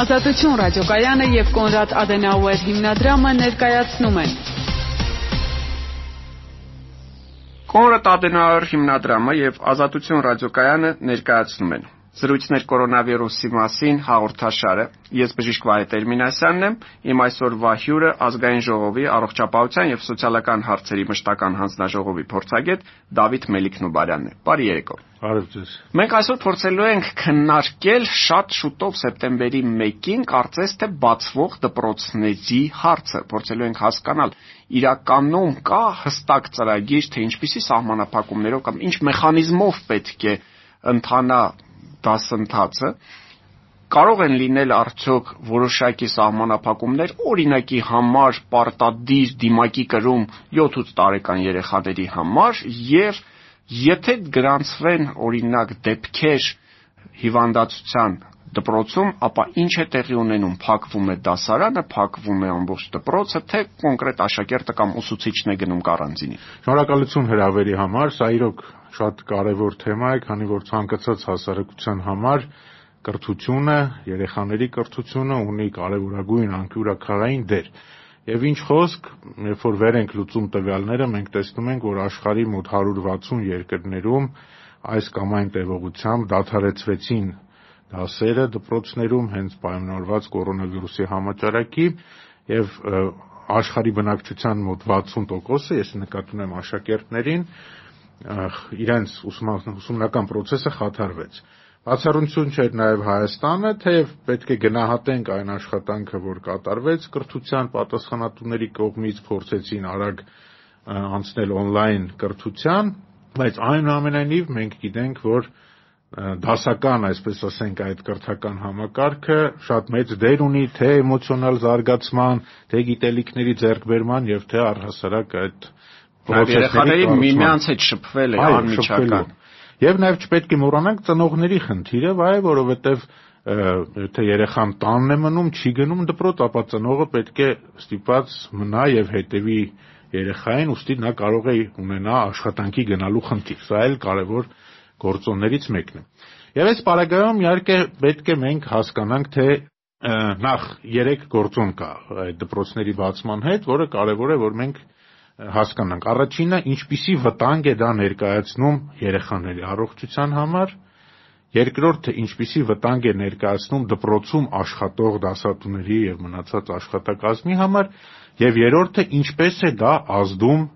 Ազատություն ռադիոկայանը եւ Կոնրադ Ադենաուեր հիմնադրամը ներկայացնում են Կոնրադ Ադենաուեր հիմնադրամը եւ Ազատություն ռադիոկայանը ներկայացնում են Զրույցներ կորոնավիրուսի մասին հաղորդաշարը։ Ես բժիշկ Վահե Տերմինասյանն եմ։ Իմ այսօրվա հյուրը ազգային ժողովի առողջապահության եւ սոցիալական հարցերի մշտական հանձնաժողովի փորձագետ Դավիթ Մելիքնուբարյանն է։ Բարի երեկո։ Բարև ձեզ։ Մենք այսօր փորձելու ենք քննարկել շատ շուտով սեպտեմբերի 1-ին կարծես թե բացվող դպրոցների հարցը։ Փորձելու ենք հասկանալ իրականում կա հստակ ծրագիր, թե ինչպիսի սահմանափակումներով կամ ինչ մեխանիզմով պետք է ընթանա դասընթացը կարող են լինել արդյոք որոշակի սահմանափակումներ օրինակի համար պարտադիր դիմակի կրում 7-8 տարեկան երեխաների համար եւ եթե գրանցվեն օրինակ դեպքեր հիվանդացության դպրոցում, ապա ինչ է տեղի ունենում, փակվում է դասարանը, փակվում է ամբողջ դպրոցը, թե կոնկրետ աշակերտը կամ ուսուցիչն է գնում կարանտինի։ Շնորհակալություն հրավերի համար, սա իրոք շատ կարևոր թեմա է, քանի որ ցանկացած հասարակության համար կրթությունը, երեխաների կրթությունը ունի կարևորագույն անկյուրաքաղային դեր։ Եվ ինչ խոսք, երբ որ վեր ենք լուծում տվյալները, մենք տեսնում ենք, որ աշխարհի մոտ 160 երկրներում այս կամ այն տևողությամբ դադարեցվեցին դասերը դպրոցներում հենց պայմանավորված կորոնավիրուսի համաճարակի եւ աշխարհի բնակչության մոտ 60%-ը, ես նկատի ունեմ աշակերտներին, իրենց ուսումնական process-ը խաթարվեց։ Բացառություն չէր նաև Հայաստանը, թեև պետք է գնահատենք այն աշխատանքը, որ կատարվեց կրթության պատասխանատուների կողմից, փորձեցին արագ անցնել on-line կրթության, բայց այնուամենայնիվ մենք գիտենք, որ դասական, այսպես ասենք, այդ կրթական համակարգը շատ մեծ դեր ունի թե էմոցիոնալ զարգացման, թե գիտելիքների ձեռքբերման եւ թե առհասարակ այդ Երեխաների միմյանց հետ շփվել է անմիջական։ Եվ նաև չպետք է մոռանանք ծնողների խնդիրը, վայ, որովհետև եթե երեխան տանն է մնում, չի գնում դպրոց, ապա ծնողը պետք է ստիպված մնա եւ հետեւի երեխային, ուստի նա կարող է ունենա աշխատանքի գնալու խնդիր։ Սա էլ կարևոր գործոններից մեկն է։ Եվ այս պարագայում իհարկե պետք է մենք հասկանանք, թե նախ երեք գործոն կա այդ դպրոցների բացման հետ, որը կարևոր է, որ մենք հասկանանք։ Առաջինը ինչպիսի վտանգ է դա ներկայացնում երեխաների առողջության համար, երկրորդը ինչպիսի վտանգ է ներկայացնում դպրոցում աշխատող դասատուների եւ մնացած աշխատակազմի համար, եւ երրորդը ինչպես է դա ազդում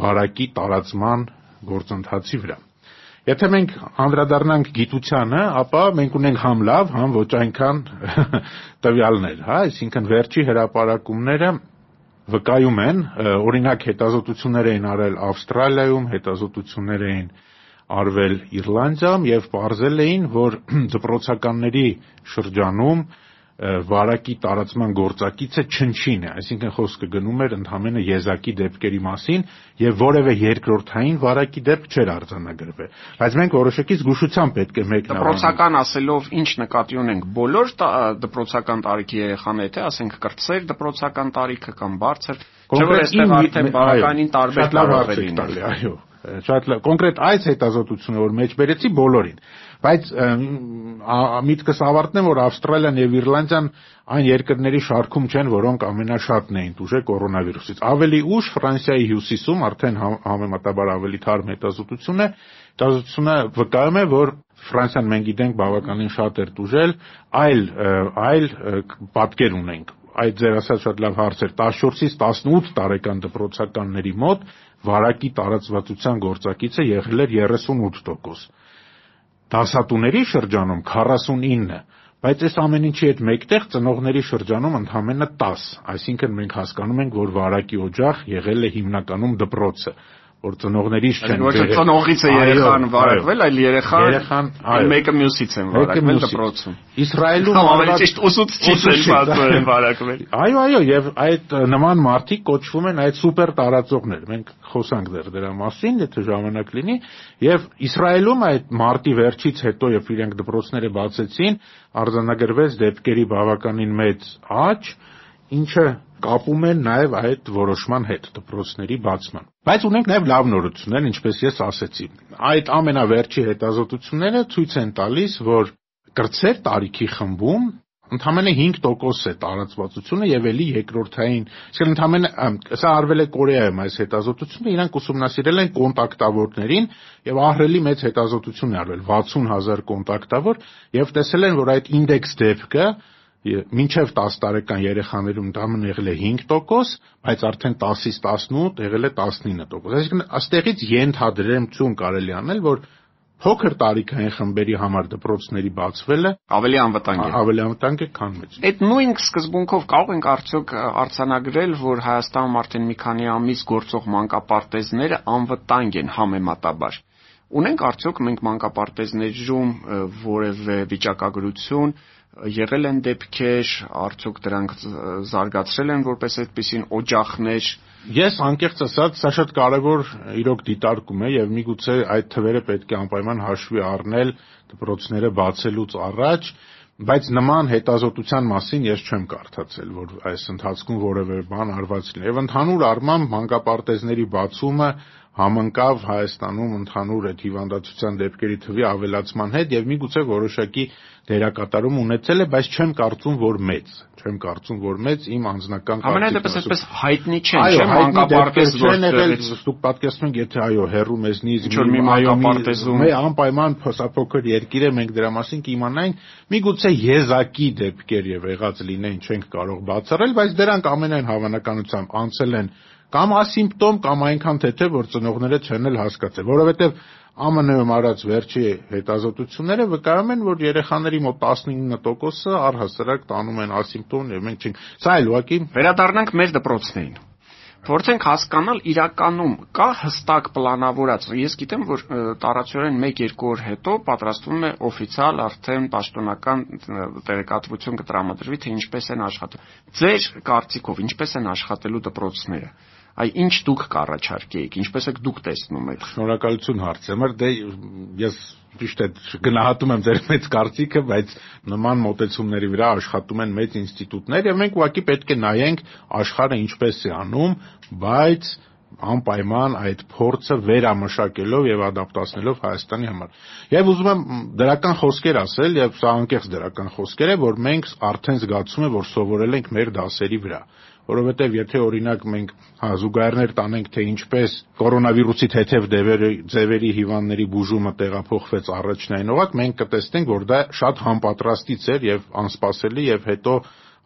վարակի տարածման գործընթացի վրա։ Եթե մենք անդրադառնանք գիտությանը, ապա մենք ունենք համ լավ, համ ոչ այնքան տվյալներ, հա, այսինքն վերջի հրապարակումները վկայում են, օրինակ հետազոտություններ էին արել Ավստրալիայում, հետազոտություններ էին արվել Իռլանդիայում եւ ողրզել էին, որ դպրոցականների շրջանում վարակի տարածման գործակիցը չնչին է, այսինքն խոսքը գնում էր ընդհանրապես եզակի դեպքերի մասին եւ որևէ երկրորդային վարակի դեպք չէր արձանագրվել։ Բայց մենք որոշակի զգուշությամբ պետք է մեկնաբանենք։ Դպրոցական ասելով ինչ նկատի ունենք բոլոր դպրոցական տարիքի երեխաները, թե ասենք կրտսեր դպրոցական տարիքը կամ բարձր, չէ՞ որ այստեղ արդեն բավականին տարբեր կարող է լինել։ Այո, շատ կոնկրետ այս հետազոտությունը որ մեջ բերեցի բոլորին բայց միտքս ավարտնեմ որ ավստրալիան եւ իռլանդիան այն երկրների շարքում չեն որոնք ամենաշատն էին դուժե կորոնավիրուսից ավելի ուշ ֆրանսիայի հյուսիսում արդեն համեմատաբար ավելի թարմ հետազոտություն է հետազոտությունը վկայում է որ Ֆրանսիան մենք գիտենք բավականին շատ էր դուժել, այլ այլ պատկեր ունենք այդ ձեր ասած շատ լավ հարց էր 14-ից 18 տարեկան դպրոցականների մոտ վարակի տարածվածության գործակիցը եղել էր 38%։ Դասատուների շրջանում 49, բայց այս ամեն ինչի հետ մեկտեղ ծնողների շրջանում ընդամենը 10, այսինքն մենք հասկանում ենք, որ վարակի օջախ եղել է հիմնականում դպրոցը որ ծնողներից չեն ոչ ծնողից է երեխան վարակվել, այլ երեխան երեխան մեկը մյուսից են վարակվել դպրոցում։ Իսրայելում ավելի ճիշտ ուսուցիչից են պատմել վարակվել։ Այո, այո, եւ այդ նման մարդիկ կոչվում են այդ սուպեր տարածողներ։ Մենք խոսանք դեռ դրա մասին, եթե ժամանակ լինի, եւ Իսրայելում այդ մարտի վերջից հետո, երբ իրենք դպրոցները բացեցին, արձանագրվեց դեպքերի բավականին մեծ աճ, ինչը կապում են նաև այդ որոշման հետ դպրոցների բացման։ Բայց ունենք նաև լավ նորություններ, ինչպես ես ասեցի։ Այդ ամենավերջի հետազոտությունները ցույց են տալիս, որ կրտսեր տարիքի խմբում ընդամենը 5% է տարածվածությունը եւ ելի երկրորդային, այսինքն ընդամենը սա արվել է Կորեայում այս հետազոտությունը, իրանք ուսումնասիրել են կոնտակտավորներին եւ ահռելի մեծ հետազոտություն է արվել 60000 կոնտակտավոր եւ տեսել են, որ այդ ինդեքս դեպքը մինչև 10 տարեկան երեխաներում ընդամենը եղել է 5%, բայց արդեն 10-ից 18 եղել է 19%։ Այսինքն աստեղից ենթադրություն կարելի անել, որ փոքր տարիքային խմբերի համար դպրոցների բացվելը ավելի անվտանգ է։ Ավելի անվտանգ է, քան մեծ։ Այդ նույն սկզբունքով կարող ենք արդյոք արձանագրել, որ Հայաստանում արդեն մի քանի ամիս գործող մանկապարտեզները անվտանգ են համեմատաբար։ Ունենք արդյոք մենք մանկապարտեզներում որևէ վիճակագրություն, եղել են դեպքեր, արդյոք դրանք զարգացրել են որպես այդպիսին օջախներ, Ես անկեղծ ասած, սա շատ կարևոր իրոք դիտարկում է եւ միգուցե այդ թվերը պետք է անպայման հաշվի առնել դպրոցները բացելուց առաջ, բայց նման հետազոտության մասին ես չեմ կարդացել, որ այս ընթացքում որևէ բան արված լինի։ Եվ ընդհանուր առմամբ մանկապարտեզների բացումը համընկավ Հայաստանում ընդհանուր այդ հիվանդացության դեպքերի թվի ավելացման հետ եւ միգուցե որոշակի դերակատարում ունեցել է, բայց չեմ կարծում, որ մեծ։ Չեմ կարծում, որ մեծ իմ անձնական Ամենայդեպս այսպես հայտնի չեն, չէ՞ մանկապարտեզ որտեղ դուք պատկերացնում եք, եթե այո, հերու մեզնից մի մանկապարտեզում անպայման փոքր երկիր է, մենք դրա մասին կիմանայինք, միգուցե եզակի դեպքեր եւ եղած լինեն, չենք կարող բացառել, բայց դրանք ամենայն հավանականությամբ անցել են կամ ասիմպտոմ կամ այնքան թեթև որ ծնողները չեն էլ հասկացել, որովհետև ԱՄՆ-ում արած վերջի հետազոտությունները վկայում են, որ երեխաների մոտ 19%-ը առհասարակ տանում են ասիմպտոմ եւ մենք չենք։ Սա էլ ուղղակի վերադառնանք մեր դպրոցներին փորձենք հասկանալ իրականում կա հստակ պլանավորած։ Ես գիտեմ, որ տարածորեն 1-2 օր հետո պատրաստվում է օֆիցիալ արդեն պաշտոնական տեղեկատվություն կտրամադրվի, թե ինչպես են աշխատում։ Ձեր կարծիքով ինչպես են աշխատելու դպրոցները այ ինչ դուք կառաջարկեիք, ինչպես եք դուք տեսնում այդ։ Շնորհակալություն հարցի համար։ Դե ես ճիշտ է գնահատում եմ ձեր մեծ կարծիքը, բայց նման մոտեցումների վրա աշխատում են մեծ ինստիտուտներ եւ մենք ուղղակի պետք է նայենք աշխարհը ինչպես է անում, բայց անպայման այդ փորձը վերամշակելով եւ ադապտացնելով Հայաստանի համար։ Եվ ուզում եմ դրական խոսքեր ասել եւ սա անկեղծ դրական խոսքեր է, որ մենք արդեն զգացում է, որ սովորել ենք մեր դասերի վրա որովհետև եթե օրինակ մենք հա զուգահեռներ տանենք թե ինչպես կորոնավիրուսի թեթև դևերի ձևերի հիվանդների բուժումը տեղափոխվեց առաջնայինողակ մենք կտեսնենք որ դա շատ համապատրաստից էր եւ անսպասելի եւ հետո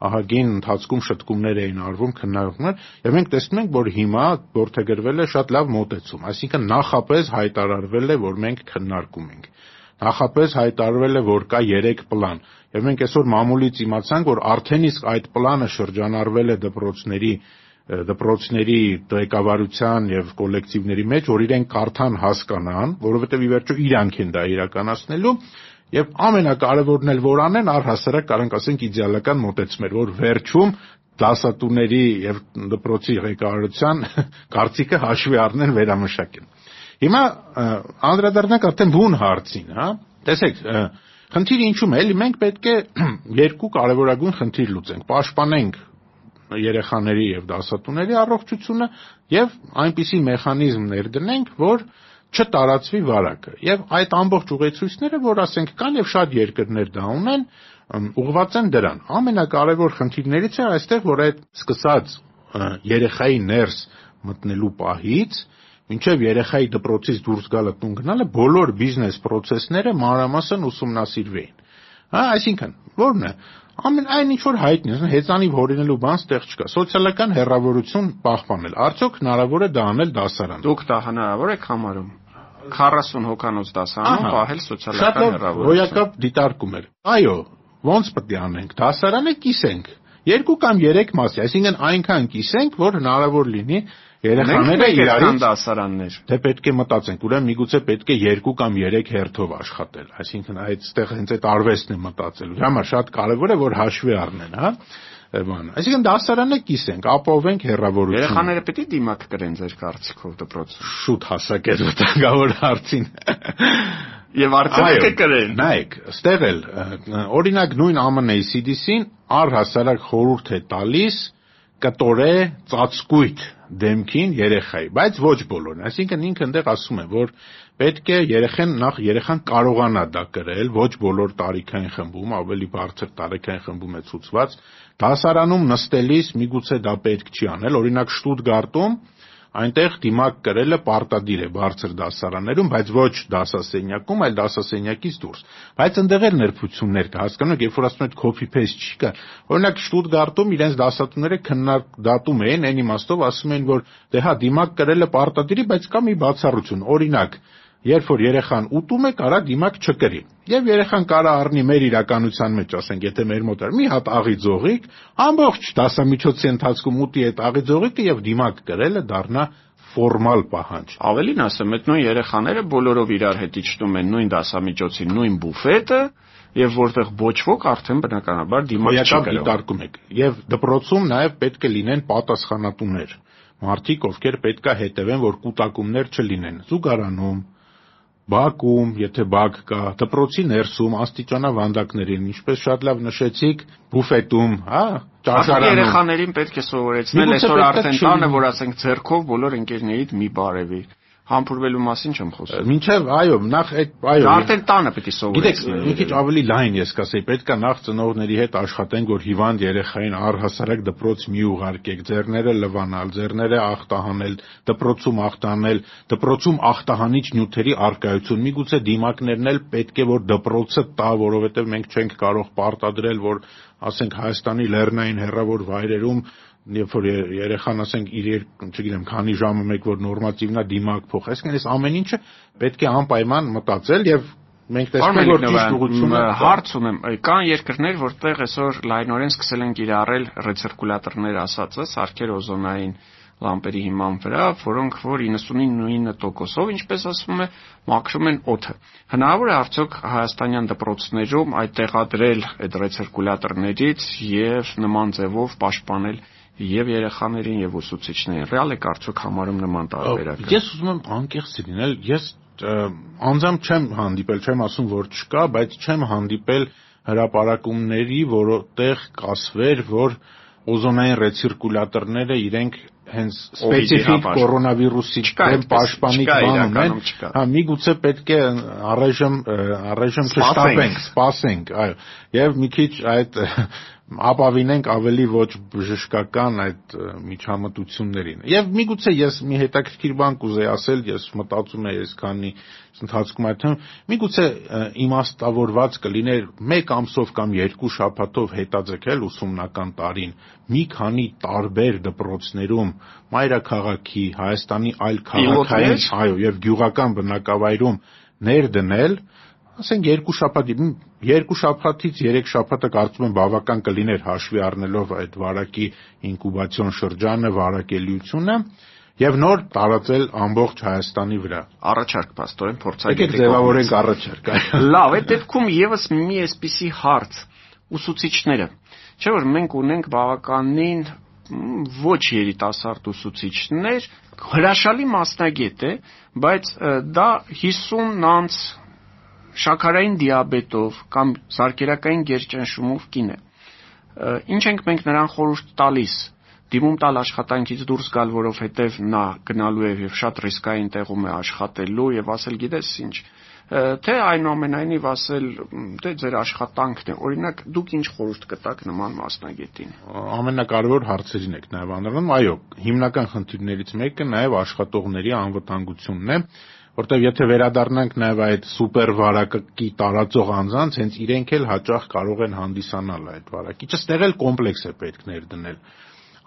ահագին ընթացքում շտկումներ էին արվում, քննարկումներ, եւ մենք տեսնում ենք, որ հիմա որթեգրվել է շատ լավ մոտեցում, այսինքն նախապես հայտարարվել է, որ մենք քննարկում ենք նախապես հայտարարվել է, որ կա 3 պլան։ Եվ մենք այսօր մամուլից իմացանք, որ արդեն իսկ այդ պլանը շրջանառվել է դպրոցների դպրոցների ղեկավարության եւ կոլեկտիվների մեջ, որ իրենք կարթան հասկանան, որովհետեւ ի վերջո իրանք են դա իրականացնելու Եվ ամենակարևորն էլ որ անեն, առհասարակ կարանք ասենք իդեալական մոտեցումներ, որ վերջում դասատուների եւ դպրոցի ղեկավարության կարծիքը հաշվի առնեն վերամշակեն։ Հիմա անդրադառնանք արդեն բուն հարցին, հա։ Տեսեք, խնդիրը ինչու՞մ է, էլի մենք պետք է երկու կարևորագույն խնդիր լուծենք։ Պաշտպանենք երեխաների եւ դասատուների առողջությունը եւ այնպիսի մեխանիզմ ներդնենք, որ չտարածվի վարակը։ Եվ այդ ամբողջ ուղեցույցները, որ ասենք կան եւ շատ երկրներ դա ունեն, ուղղված են դրան։ Ամենակարևոր խնդիրներից է այստեղ, որ այդ սկսած երեխայի ներս մտնելու պահից մինչև երեխայի դպրոցից դուրս գալը տուն գնալը բոլոր բիզնես process-ները մանրամասն ուսումնասիրվեին։ Հա, այսինքն, ո՞րն է։ Ամեն այն ինչ որ հայտնի է, հեծանիվ հորինելու բան ստեղ չկա։ Սոցիալական հերավորություն պահպանել։ Արդյոք հնարավոր է դա անել դասարան։ Դուք դա հնարավոր եք համարում։ 40 հոկանոց դասարանում պահել սոցիալական հերավորություն։ Հոյակապ դիտարկում էր։ Այո, ոնց պետք է անենք։ Դասարանը կիսենք։ Երկու կամ երեք մասի, այսինքն այնքան կիսենք, որ հնարավոր լինի Երեխաները իրարից դասարաններ։ Դե պետք է մտածենք, ուրեմն միգուցե պետք է 2 կամ 3 հերթով աշխատել։ Այսինքն այդտեղ հենց այդ արվեստն է մտածելու։ Հիմա շատ կարևոր է որ հաշվի առնեն, հա բան։ Այսինքն դասարանը կիսենք, ապահովենք հերավորությունը։ Երեխաները պետք է դիմակ կրեն ձեր կարծիքով դպրոցում։ Շուտ հասակ է վտանգավոր հարցին։ Եվ արդյոք կկրեն։ Նայեք, ստեղ էլ օրինակ նույն ԱՄՆ-ի CDC-ին առհասարակ խորհուրդ է տալիս կտորե ծածկույթ դեմքին երեխայի, բայց ոչ բոլորն։ Այսինքն ինքը այնտեղ ասում է, որ պետք է երեխան նախ երեխան կարողանա դա կրել, ոչ բոլոր տարիքային խմբում, ավելի բարձր տարիքային խմբում է ցուցված։ Դասարանում նստելիս միգուցե դա պետք չի անել։ Օրինակ Շտուտգարտում այնտեղ դիմակ կրելը պարտադիր է բարձր դասարաններում, բայց ոչ դասասենյակում, այլ դասասենյակից դուրս։ Բայց այնտեղ էլ նրբություններ կա, հասկանում եք, երբ որ ասում են copy paste չի կա։ Օրինակ Շտուտգարտում իրենց դասատուները քննադատում էին այն իմաստով, ասում են, որ դե հա դիմակ կրելը պարտադիր է, բայց կա մի բացառություն։ Օրինակ, երբ որ երեխան ուտում է, կարա դիմակ չկրի։ Եվ երեխան կարա առնի մեր իրականության մեջ, ասենք, եթե մեր մոտ էր մի հատ աղի ձողիկ, ամբողջ դասամիջոցի ընթացքում ուտի այդ աղի ձողիկը եւ դիմակ կրելը դառնա ֆորմալ պահանջ։ Ավելին ասեմ, այդ նույն երեխաները բոլորով իրար հետ իջնում են նույն դասամիջոցի նույն բուֆետը, եւ որտեղ ոչ ոք արդեն բնականաբար դիմակ չի գրում։ դիտարկում եք։ Եվ դպրոցում նաեւ պետք է լինեն պատասխանատուներ մարդիկ, ովքեր պետքա հետևեն, որ կൂട്ടակումներ չլինեն զուգարանում, բակում, եթե բակ կա, դպրոցի ներսում աստիճանավանդակներին, ինչպես շատ լավ նշեցիք, բուֆետում, հա, ճաշարանում։ Երեխաներին պետք է սովորեցնել այսօր արդեն տանը, որ ասենք ձերքով բոլոր ընկերներիդ մի բարևի համբուրվելու մասին չեմ խոսում։ Մինչև այո, նախ այդ այո։ Արդեն տանը պետք է սովորեցնել։ Գիտեք, մի քիչ ավելի լայն ես կասեի, պետք է նախ ծնողների հետ աշխատենք, որ հիվանդ երեխային առհասարակ դպրոց մի ուղարկեք, ձեռները լվանալ, ձեռները ախտահանել, դպրոցում ախտահանել, դպրոցում ախտահանիչ նյութերի արկայություն։ Միգուցե դիմակներն էլ պետք է որ դպրոցը տա, որովհետև մենք չենք կարող պարտադրել, որ ասենք Հայաստանի լեռնային հեռավոր վայրերում երբ որ երեխան ասենք իր չգիտեմ քանի ժամը մեկ որ նորմատիվնա դիմակ փոխ այսինքն այս ամեն ինչը պետք է անպայման մտածել եւ մենք տեսնում որ ճիշտ ուղղությունը հարց ունեմ կան երկրներ որտեղ այսօր լայնորեն սկսել են կիրառել ռեցիրկուլյատորներ ասածը սարքեր օզոնային լամպերի հիման վրա, որոնք որ 99%-ով, ինչպես ասվում է, մաքրում են օդը։ Հնարավոր է արդյոք հայաստանյան դպրոցներում այդ տեղադրել այդ ռեցիրկուլյատորներից եւ նման ձևով պաշտպանել եւ երեխաներին եւ ուսուցիչներին։ Ռեալ է կարծոք համարում նման տարբերակը։ Ես ուզում եմ անկեղծ լինել, ես անձամբ չեմ հանդիպել, չեմ ասում որ չկա, բայց չեմ հանդիպել հրաապարակումների, որտեղ կասվեր, որ օզոնային ռեցիրկուլյատորները իրենք հենց սպეციფიկ կորոնավիրուսի դեմ պաշտպանի բան ունեն։ Հա, միգուցե պետք է առայժմ առայժմ չշտապենք, սպասենք, այո։ Եվ մի քիչ այդ ապավինենք ավելի ոչ բժշկական այդ միջամտություններին։ Եվ միգուցե ես մի հետաքրքիր բան կուզեի ասել, ես մտածում եմ այսքանի ընթացքում այդ թեմ, միգուցե իմաստավորված կլիներ 1 ամսով կամ 2 շաբաթով հետաձգել ուսումնական տարին մի քանի տարբեր դպրոցներում մայրաքաղաքի, Հայաստանի այլ քաղաքային, այո, եւ գյուղական բնակավայրում ներդնել ասենք երկու շաբաթի երկու շաբաթից երեք շաբաթը կարծում եմ բավական կլիներ հաշվի առնելով այդ վարակի ինկուբացիոն շրջանը, վարակելիությունը եւ նոր տարածել ամբողջ Հայաստանի վրա։ Առաջարկ աստորեն փորձագետի։ Եկեք ձևավորենք առաջարկը։ Լավ, այդ դեպքում եւս մի էսպիսի հարց ուսուցիչները։ Չէ՞ որ մենք ունենք բավականին ոչ երիտասարդ ուսուցիչներ, հրաշալի մասնագետ է, բայց դա 50 անց շաքարային դիաբետով կամ սարկերակային գերճնշումով կին է։ Ինչ ենք մենք նրան խորհուրդ տալիս դիմում տալ աշխատանքից դուրս գալ, որովհետև նա գնալու է եւ շատ ռիսկային տեղում է աշխատելու եւ ասել գիտես ինչ թե այնուամենայնիվ ասել դե ձեր աշխատանքն է օրինակ դուք ինչ խորհուրդ կտաք նման մասնագետին ամենակարևոր հարցերին եք նաեւ անդրադառնում այո հիմնական խնդիրներից մեկը նաեւ աշխատողների անվտանգությունն է որտեվ եթե վերադառնանք նաև այդ սուպեր վարակի տարածող անձանց, հենց իրենք էլ հաճախ կարող են հանդիսանալ այդ վարակիչը, ստեղ էլ կոմպլեքս է պետք ներդնել։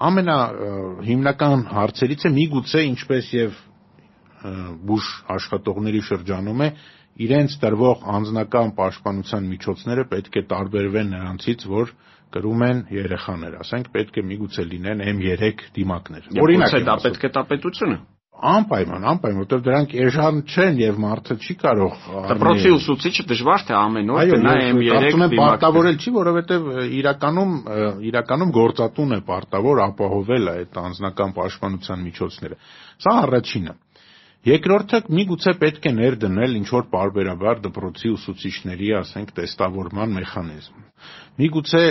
Ամենա հիմնական հարցերից է միգուցե ինչպես եւ բուժ աշխատողների շրջանում է իրենց տրվող անձնական պաշտպանության միջոցները պետք է տարբերվեն նրանցից, որ կրում են երեխաներ, ասենք պետք է միգուցե լինեն M3 դիմակներ։ Օրինակ, դա պետք է տապետությունը Անպայման, անպայման, որովհետև դրանք էժան չեն եւ մարդը չի կարող դպրոցի ուսուցիչը դժվար թե ամեն օր գնա M3 դիմակ պարտավորել չի, որովհետև իրականում իրականում գործատուն է պարտավոր ապահովել այդ անձնական պաշտպանության միջոցները։ Սա առաջինը։ Երկրորդը միգուցե պետք է ներդնել ինչ որ բարբերաբար դպրոցի ուսուցիչների, ասենք, տեստավորման մեխանիզմ։ Միգուցե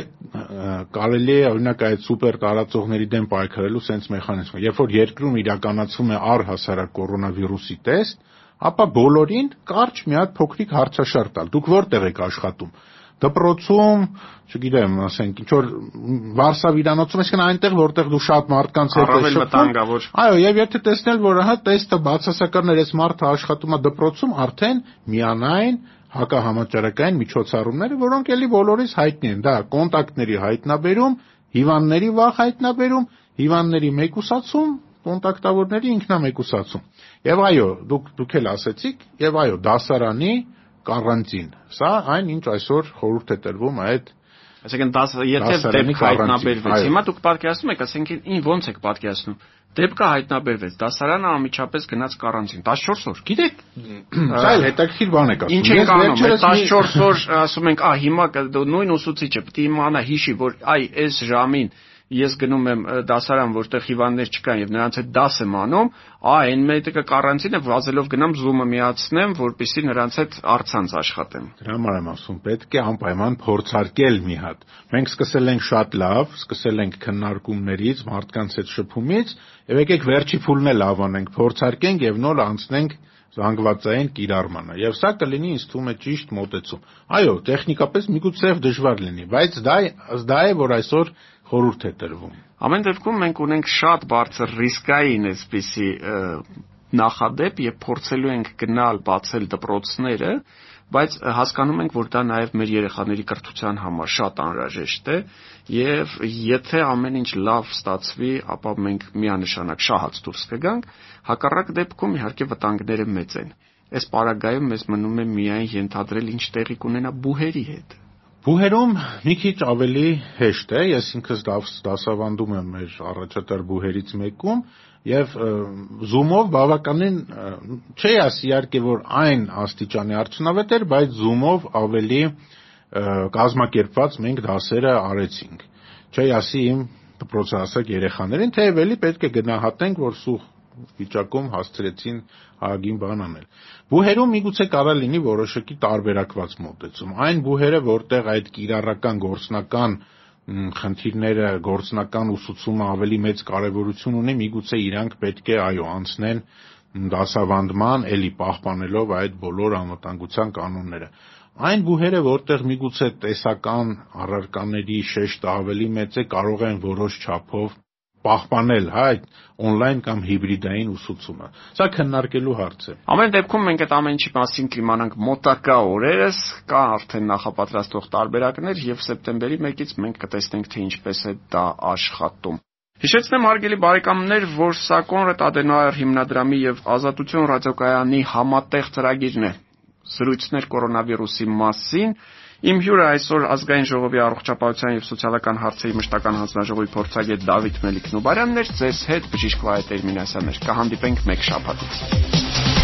կարելի է օրինակ այդ սուպեր տարածողների դեմ պայքարելու sense մեխանիզմը։ Երբ որ երկրում իրականացվում է առհասարակ կորոնավիրուսի տեստ, ապա բոլորին կարճ մի հատ փոքրիկ հարցաշար տալ։ Դուք որտեղ եք աշխատում դպրոցում, չգիտեմ, ասենք ինչ որ Վարշավիրանոցում, այսինքն այնտեղ, որտեղ դու շատ մարդկանց հետ ես շփվում։ Այո, եւ եթե տեսնել, որ ահա տեստը բացասականներ այս մարդը աշխատում է դպրոցում, արդեն միանային հակահամաճարակային միջոցառումները, որոնք էլի բոլորիս հայտնի են, դա կոնտակտների հայտնաբերում, հիվանդների վաղ հայտնաբերում, հիվանդների մեկուսացում, կոնտակտավորների ինքնամեկուսացում։ Եվ այո, դուք դուք էլ ասեցիք, եւ այո, դասարանի կարանտին։ Սա այն ինչ այսօր խորհուրդ է տրվում այդ Այսինքն 10 եթե դեպք հայտնաբերվեց։ Հիմա դուք պատկերացնում եք, ասենք ին ո՞նց եք պատկերացնում։ Դեպքը հայտնաբերվեց, դասարանը անմիջապես գնաց կարանտին 14 օր։ Գիտեք, սա էլ հետաքրքիր բան է ասում։ Ինչ ենք անում, 14 օր ասում ենք, ահա հիմա նույն ուսուցիչը պետք է իմանա հիշի, որ այ այս ժամին ես գնում եմ դասարան, որտեղ հիվանդներ չկան եւ նրանց հետ դաս եմ անում, ա այն մեկը կարանտինը վազելով գնամ Zoom-ը միացնեմ, որպեսզի նրանց հետ առցանց աշխատեմ։ Դրա համար եմ ասում, պետք է անպայման փորձարկել մի հատ։ Մենք սկսել ենք շատ լավ, սկսել ենք քննարկումներից, մարդկանց հետ շփումից, եւ եկեք վերջի փուլն էլ լավ անենք, փորձարկենք եւ նոր անցնենք զանգվածային կիրառմանը եւ սա կլինի ինձ թվում է ճիշտ մոտեցում այո տեխնիկապես միգուցե դժվար լինի բայց դա դա է որ այսօր խորհուրդ է տրվում։ Ամեն դեպքում մենք ունենք շատ բարձր ռիսկային այսպիսի նախադեպ եւ փորձելու ենք գնալ բացել դպրոցները, բայց հասկանում ենք, որ դա նաև մեր երեխաների կրթության համար շատ անհրաժեշտ է եւ եթե ամեն ինչ լավ ստացվի, ապա մենք միանշանակ շահած դուրս կգանք, հակառակ դեպքում իհարկե վտանգները մեծ են։ Այս պարագայում մեզ մնում է միայն ենթադրել ինչ տեղի կունենա բուհերի հետ Բուհերում մի քիչ ավելի հեշտ է, ես ինքս դասավանդում եմ մեր առաջատար բուհերից մեկում եւ Zoom-ով բավականին չի ասի իհարկե որ այն աստիճանի արդյունավետ էր, բայց Zoom-ով ավելի կազմակերպված մենք դասերը արեցինք։ Չի ասի իմ դպրոցահասակ երեխաներին, թեև էլի պետք է գնահատենք, որ սուղ վիճակում հասցրեցին ահագին բան անել։ Բուհերում միգուցե կարա լինի որոշակի տարբերակված մոտեցում։ Այն բուհերը, որտեղ այդ կիրառական գործնական խնդիրները, գործնական ուսուցումը ավելի մեծ կարևորություն ունի, միգուցե իրանք պետք է այո անցնեն դասավանդման, ելի պահպանելով այդ բոլոր անվտանգության կանոնները։ Այն բուհերը, որտեղ միգուցե տեսական առարկաների շեշտը ավելի մեծ է, կարող են որոշ չափով պահպանել, հա, այդ on-line կամ հիբրիդային ուսուցումը։ Սա քննարկելու հարց է։ Ամեն դեպքում մենք այդ ամեն ինչի մասին կիմանանք մոտակա օրերս, կա արդեն նախապատրաստող տարբերակներ եւ սեպտեմբերի 1-ից մենք կտեսնենք թե ինչպես է դա աշխատում։ Հիշեցնեմ հարգելի բարեկամներ, որ սա Կոնրադ Ադենոյար հիմնադրամի եւ Ազատություն ռադիոկայանի համատեղ ծրագիրն է։ Զրույցներ կորոնավիրուսի մասին Իմ հյուրը այսօր ազգային ժողովի առողջապահության եւ սոցիալական հարցերի մշտական հանձնաժողովի փորձագետ Դավիթ Մելիք Նուբարյանն էր, ձեզ հետ բժիշկ Վահե Տերմինասյանն էր։ Կհանդիպենք մեկ շաբաթից։